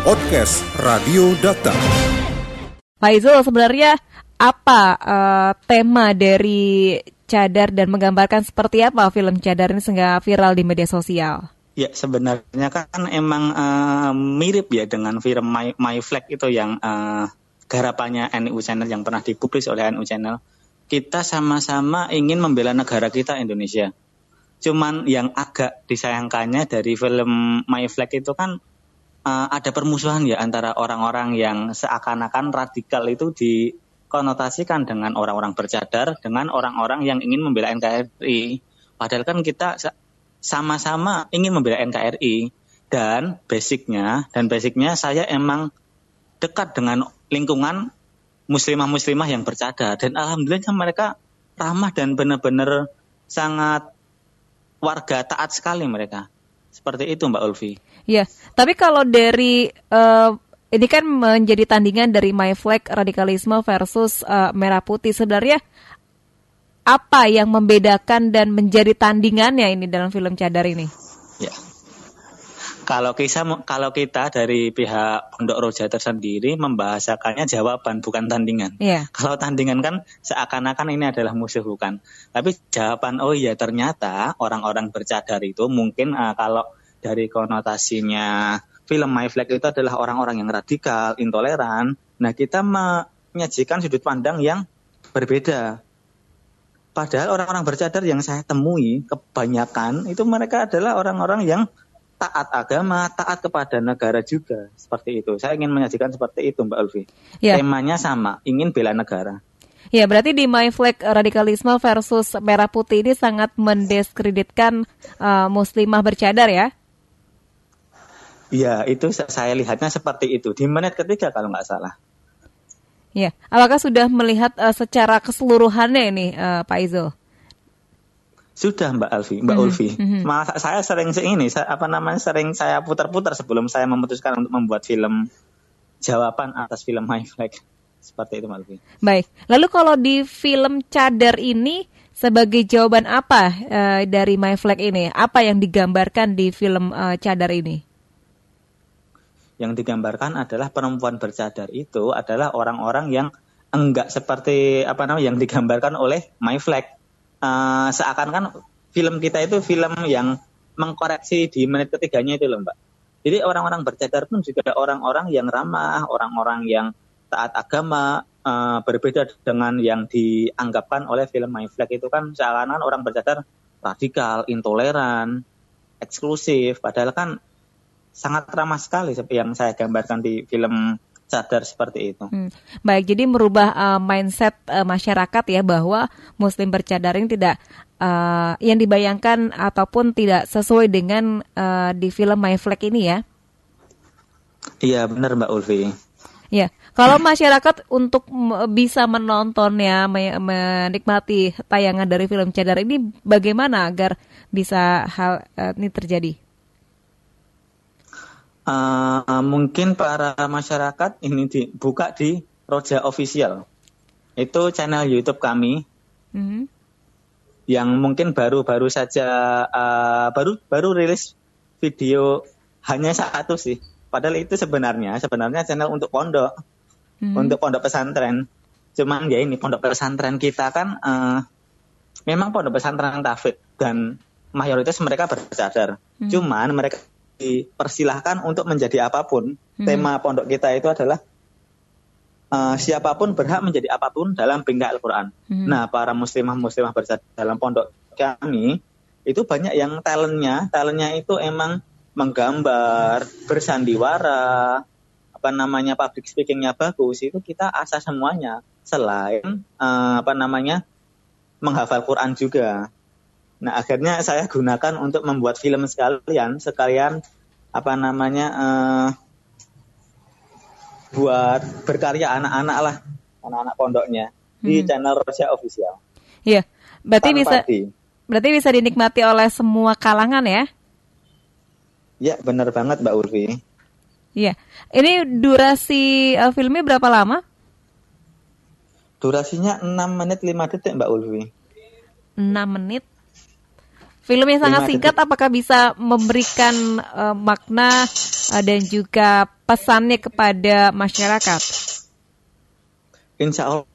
Podcast Radio Data. Pak Izul, sebenarnya apa uh, tema dari Cadar dan menggambarkan seperti apa film Cadar ini sehingga viral di media sosial? Ya sebenarnya kan emang uh, mirip ya dengan film My, My Flag itu yang uh, garapannya NU Channel yang pernah dipublis oleh NU Channel. Kita sama-sama ingin membela negara kita Indonesia. Cuman yang agak disayangkannya dari film My Flag itu kan uh, ada permusuhan ya antara orang-orang yang seakan-akan radikal itu dikonotasikan dengan orang-orang bercadar dengan orang-orang yang ingin membela NKRI. Padahal kan kita sama-sama ingin membela NKRI dan basicnya dan basicnya saya emang dekat dengan lingkungan muslimah-muslimah yang bercadar dan alhamdulillah mereka ramah dan benar-benar sangat warga taat sekali mereka. Seperti itu Mbak Ulfi. Ya, tapi kalau dari uh, ini kan menjadi tandingan dari My Flag radikalisme versus uh, merah putih sebenarnya apa yang membedakan dan menjadi tandingannya ini dalam film Cadar ini? Ya, kalau kisah kalau kita dari pihak Pondok Roja tersendiri membahasakannya jawaban bukan tandingan. Yeah. Kalau tandingan kan seakan-akan ini adalah musuh bukan. Tapi jawaban oh iya ternyata orang-orang bercadar itu mungkin uh, kalau dari konotasinya film My Flag itu adalah orang-orang yang radikal, intoleran. Nah, kita menyajikan sudut pandang yang berbeda. Padahal orang-orang bercadar yang saya temui kebanyakan itu mereka adalah orang-orang yang taat agama, taat kepada negara juga. Seperti itu. Saya ingin menyajikan seperti itu Mbak Ulfi. Ya. Temanya sama, ingin bela negara. Ya, berarti di My Flag radikalisme versus merah putih ini sangat mendiskreditkan uh, muslimah bercadar ya? Iya, itu saya lihatnya seperti itu. Di menit ketiga kalau nggak salah. Ya, apakah sudah melihat uh, secara keseluruhannya ini uh, Pak Izul? Sudah Mbak Alfi, Mbak mm -hmm. Ulfi. Mm -hmm. Malah saya sering ini, saya, apa namanya sering saya putar-putar sebelum saya memutuskan untuk membuat film jawaban atas film My Flag. Seperti itu Mbak Alfi. Baik. Lalu kalau di film Cadar ini sebagai jawaban apa uh, dari My Flag ini? Apa yang digambarkan di film uh, Cadar ini? Yang digambarkan adalah perempuan bercadar itu adalah orang-orang yang enggak seperti apa namanya yang digambarkan oleh My Flag uh, seakan-akan film kita itu film yang mengkoreksi di menit ketiganya itu loh mbak. Jadi orang-orang bercadar pun juga orang-orang yang ramah, orang-orang yang taat agama, uh, berbeda dengan yang dianggapkan oleh film My Flag itu kan seakan-akan orang bercadar radikal, intoleran, eksklusif. Padahal kan sangat ramah sekali seperti yang saya gambarkan di film sadar seperti itu. Hmm. Baik, jadi merubah uh, mindset uh, masyarakat ya bahwa Muslim bercadar ini tidak uh, yang dibayangkan ataupun tidak sesuai dengan uh, di film My Flag ini ya. Iya benar Mbak Ulfi. Ya, kalau masyarakat untuk bisa menontonnya, menikmati tayangan dari film Cadar ini, bagaimana agar bisa hal uh, ini terjadi? Uh, mungkin para masyarakat ini dibuka di Roja Official. Itu channel YouTube kami. Mm-hmm. Yang mungkin baru-baru saja uh, baru baru rilis video hanya satu sih. Padahal itu sebenarnya sebenarnya channel untuk pondok, mm-hmm. untuk pondok pesantren. Cuman ya ini pondok pesantren kita kan uh, memang pondok pesantren tafid dan mayoritas mereka bercadar. Mm-hmm. Cuman mereka dipersilahkan untuk menjadi apa pun. Hmm. Tema pondok kita itu adalah uh, siapa pun berhak menjadi apa pun dalam bingkai Al-Quran. Hmm. Nah, para muslimah-muslimah berada dalam pondok kami itu banyak yang talentnya, talentnya itu emang menggambar, bersandiwara, apa namanya public speakingnya bagus itu kita asah semuanya. Selain uh, apa namanya menghafal Quran juga. Nah akhirnya saya gunakan untuk membuat film sekalian, sekalian apa namanya uh, buat berkarya anak-anak lah, anak-anak pondoknya hmm. di channel Rosia Official. Iya, berarti bisa berarti bisa dinikmati oleh semua kalangan ya? Iya, benar banget Mbak Ulfi. Iya, ini durasi uh, filmnya berapa lama? Durasinya 6 menit 5 detik Mbak Ulfi. 6 menit Film yang sangat singkat apakah bisa memberikan uh, makna uh, dan juga pesannya kepada masyarakat? Insya Allah.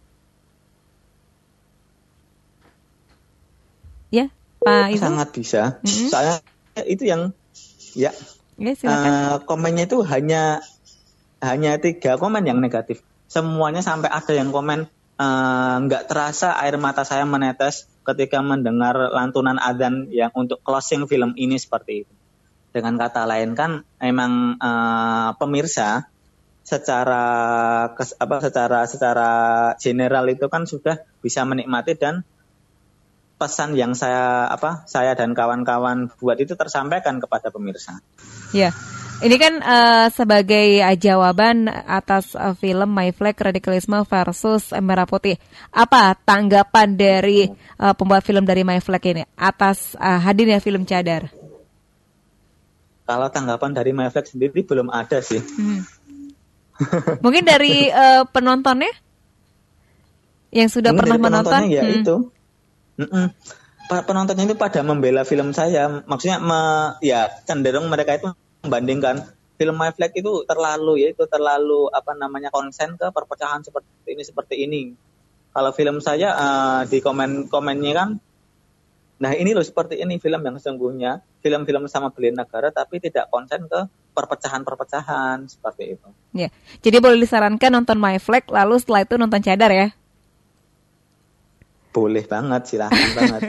Ya, Pak Izu? Sangat bisa. Mm -hmm. Soalnya itu yang ya, ya uh, komennya itu hanya hanya tiga komen yang negatif. Semuanya sampai ada yang komen nggak uh, terasa air mata saya menetes ketika mendengar lantunan adzan yang untuk closing film ini seperti itu. Dengan kata lain kan emang uh, pemirsa secara kes, apa secara secara general itu kan sudah bisa menikmati dan pesan yang saya apa saya dan kawan-kawan buat itu tersampaikan kepada pemirsa. Ya. Ini kan uh, sebagai uh, jawaban atas uh, film My Flag Radikalisme versus Merah Putih. Apa tanggapan dari uh, pembuat film dari My Flag ini atas uh, hadirnya film Cadar? Kalau tanggapan dari My Flag sendiri belum ada sih. Hmm. Mungkin dari uh, penontonnya yang sudah Mungkin pernah menonton? Ya hmm. itu. Mm -mm. Penontonnya itu pada membela film saya. Maksudnya me, ya cenderung mereka itu membandingkan film My Flag itu terlalu ya itu terlalu apa namanya konsen ke perpecahan seperti ini seperti ini. Kalau film saya uh, di komen komennya kan, nah ini loh seperti ini film yang sesungguhnya film-film sama beli negara tapi tidak konsen ke perpecahan-perpecahan seperti itu. Ya, jadi boleh disarankan nonton My Flag lalu setelah itu nonton Cadar ya? Boleh banget, silahkan banget.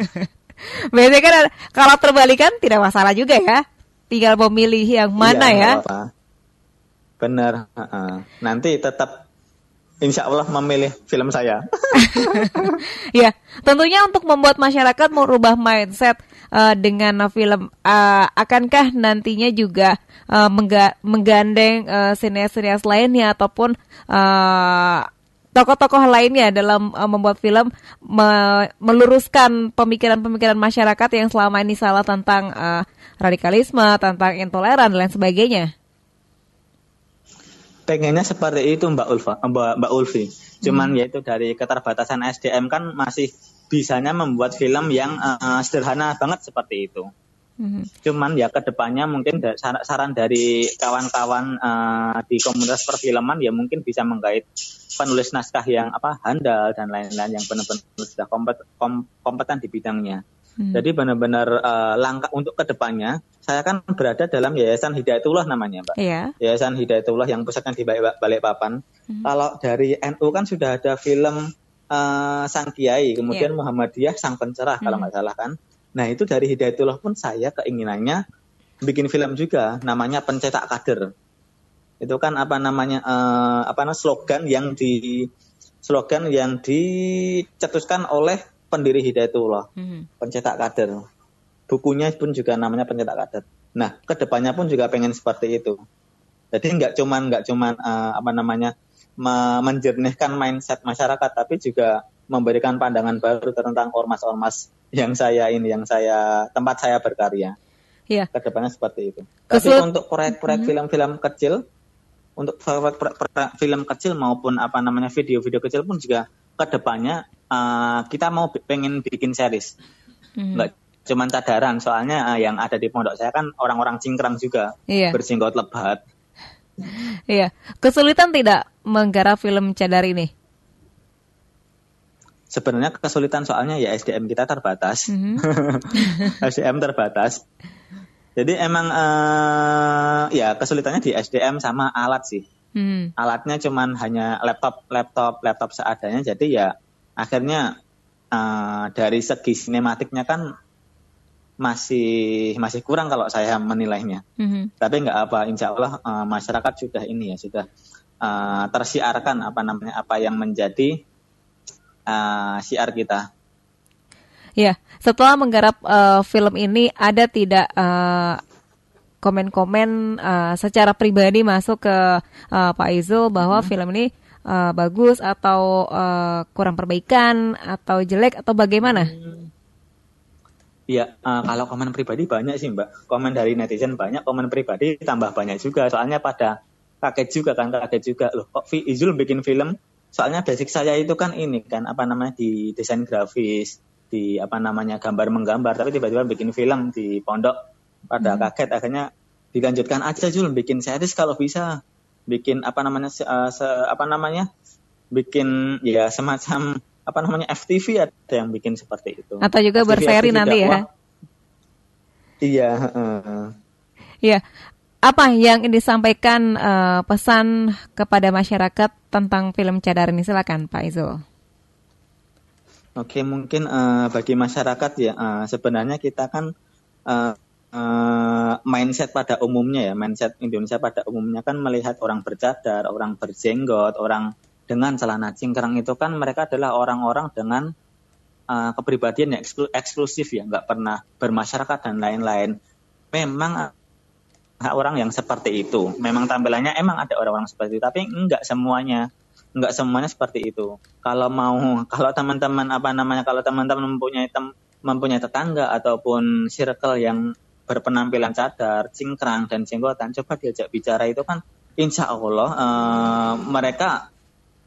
Biasanya kan kalau terbalikan tidak masalah juga ya tinggal memilih yang mana iya, ya. Apa. Benar. Uh, nanti tetap Insya Allah memilih film saya. ya, tentunya untuk membuat masyarakat merubah mindset uh, dengan film, uh, akankah nantinya juga uh, mengga menggandeng uh, sinias-sinias lainnya ataupun uh, tokoh-tokoh lainnya dalam uh, membuat film me meluruskan pemikiran-pemikiran masyarakat yang selama ini salah tentang uh, radikalisme, tentang intoleran dan lain sebagainya. Pengennya seperti itu Mbak Ulfa, Mbak, Mbak Ulfi. Cuman hmm. yaitu dari keterbatasan SDM kan masih bisanya membuat film yang uh, sederhana banget seperti itu. Hmm. Cuman ya ke depannya mungkin saran dari kawan-kawan uh, di komunitas perfilman ya mungkin bisa menggait penulis naskah yang apa handal dan lain-lain yang benar-benar sudah kompeten, kompeten di bidangnya. Hmm. Jadi benar-benar uh, langkah untuk ke depannya saya kan berada dalam Yayasan Hidayatullah namanya, Mbak. Yeah. Yayasan Hidayatullah yang pusatnya di Balikpapan. Hmm. Kalau dari NU kan sudah ada film uh, Sang Kiai, kemudian yeah. Muhammadiyah Sang Pencerah hmm. kalau nggak salah kan. Nah itu dari Hidayatullah pun saya keinginannya bikin film juga namanya pencetak kader. Itu kan apa namanya uh, apa namanya slogan yang di slogan yang dicetuskan oleh pendiri Hidayatullah, hmm. pencetak kader. Bukunya pun juga namanya pencetak kader. Nah, ke depannya pun juga pengen seperti itu. Jadi nggak cuman nggak cuman uh, apa namanya menjernihkan mindset masyarakat, tapi juga memberikan pandangan baru tentang ormas-ormas yang saya ini, yang saya tempat saya berkarya. Iya. Ke depannya seperti itu. Kesul Tapi untuk proyek-proyek mm-hmm. film-film kecil, untuk proyek film kecil maupun apa namanya video-video kecil pun juga ke depannya uh, kita mau pengen bikin series. Mm-hmm. Nggak cuman cadaran, soalnya uh, yang ada di pondok saya kan orang-orang cingkrang juga, iya. bersinggot lebat. Iya, kesulitan tidak menggarap film cadar ini? Sebenarnya kesulitan soalnya ya SDM kita terbatas, mm-hmm. SDM terbatas. Jadi emang uh, ya kesulitannya di SDM sama alat sih. Mm. Alatnya cuman hanya laptop, laptop, laptop seadanya. Jadi ya akhirnya uh, dari segi sinematiknya kan masih masih kurang kalau saya menilainya. Mm-hmm. Tapi nggak apa, insya Allah uh, masyarakat sudah ini ya sudah uh, tersiarkan apa namanya apa yang menjadi uh, siar kita. Ya, setelah menggarap uh, film ini ada tidak uh, komen-komen uh, secara pribadi masuk ke uh, Pak Izul bahwa hmm. film ini uh, bagus atau uh, kurang perbaikan atau jelek atau bagaimana? Iya, uh, kalau komen pribadi banyak sih Mbak. Komen dari netizen banyak, komen pribadi tambah banyak juga. Soalnya pada kaget juga kan, kaget juga. Loh kok Izul bikin film soalnya basic saya itu kan ini kan apa namanya di desain grafis di apa namanya gambar menggambar tapi tiba-tiba bikin film di pondok. Pada hmm. kaget akhirnya dilanjutkan aja Jul bikin series kalau bisa. Bikin apa namanya uh, se, apa namanya bikin ya semacam apa namanya FTV ada yang bikin seperti itu. Atau juga FTV, berseri FTV nanti ya. iya uh, iya apa yang disampaikan uh, pesan kepada masyarakat tentang film cadar ini silakan Pak Izul Oke, mungkin uh, bagi masyarakat ya uh, sebenarnya kita kan uh, uh, mindset pada umumnya ya, mindset Indonesia pada umumnya kan melihat orang bercadar, orang berjenggot, orang dengan celana cingkrang itu kan mereka adalah orang-orang dengan uh, kepribadian yang eksklu eksklusif ya, nggak pernah bermasyarakat dan lain-lain. Memang orang yang seperti itu, memang tampilannya emang ada orang-orang seperti itu, tapi enggak semuanya nggak semuanya seperti itu. Kalau mau, kalau teman-teman apa namanya, kalau teman-teman mempunyai tem, mempunyai tetangga ataupun circle yang berpenampilan cadar, cingkrang dan jenggotan, coba diajak bicara itu kan, insya Allah uh, mereka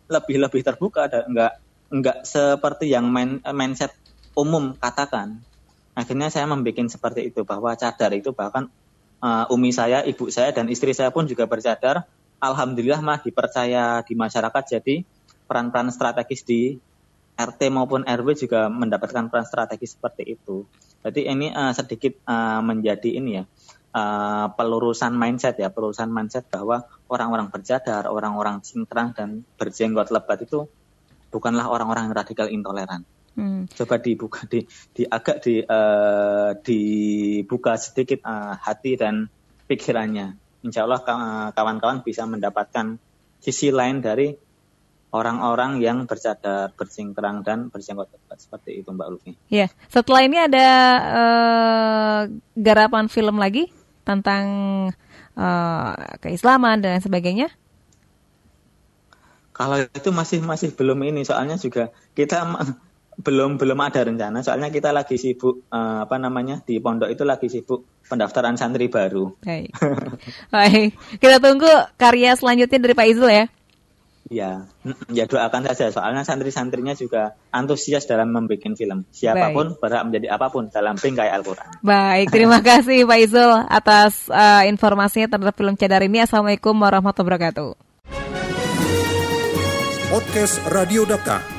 lebih lebih terbuka dan nggak nggak seperti yang main, mindset umum katakan. Akhirnya saya membuat seperti itu bahwa cadar itu bahkan uh, umi saya, ibu saya dan istri saya pun juga bercadar alhamdulillah mah dipercaya di masyarakat jadi peran-peran strategis di RT maupun RW juga mendapatkan peran strategis seperti itu. Jadi ini uh, sedikit uh, menjadi ini ya uh, pelurusan mindset ya, pelurusan mindset bahwa orang-orang berjadar, orang-orang cingkrang dan berjenggot lebat itu bukanlah orang-orang yang radikal intoleran. Hmm. Coba dibuka di, di agak di uh, dibuka sedikit uh, hati dan pikirannya insya Allah kawan-kawan bisa mendapatkan sisi lain dari orang-orang yang bercadar, bersingkrang dan berjenggot seperti itu Mbak Luki. Ya, setelah ini ada uh, garapan film lagi tentang uh, keislaman dan sebagainya? Kalau itu masih masih belum ini, soalnya juga kita belum belum ada rencana soalnya kita lagi sibuk uh, apa namanya di pondok itu lagi sibuk pendaftaran santri baru. Baik. Baik. Kita tunggu karya selanjutnya dari Pak Izul ya. Ya, ya doakan saja. Soalnya santri-santrinya juga antusias dalam membuat film. Siapa pun Baik. berhak menjadi apa pun dalam bingkai Al-Quran. Baik, terima kasih Pak Izul atas uh, informasinya terhadap film Cadar ini. Assalamualaikum warahmatullahi wabarakatuh. Podcast Radio Data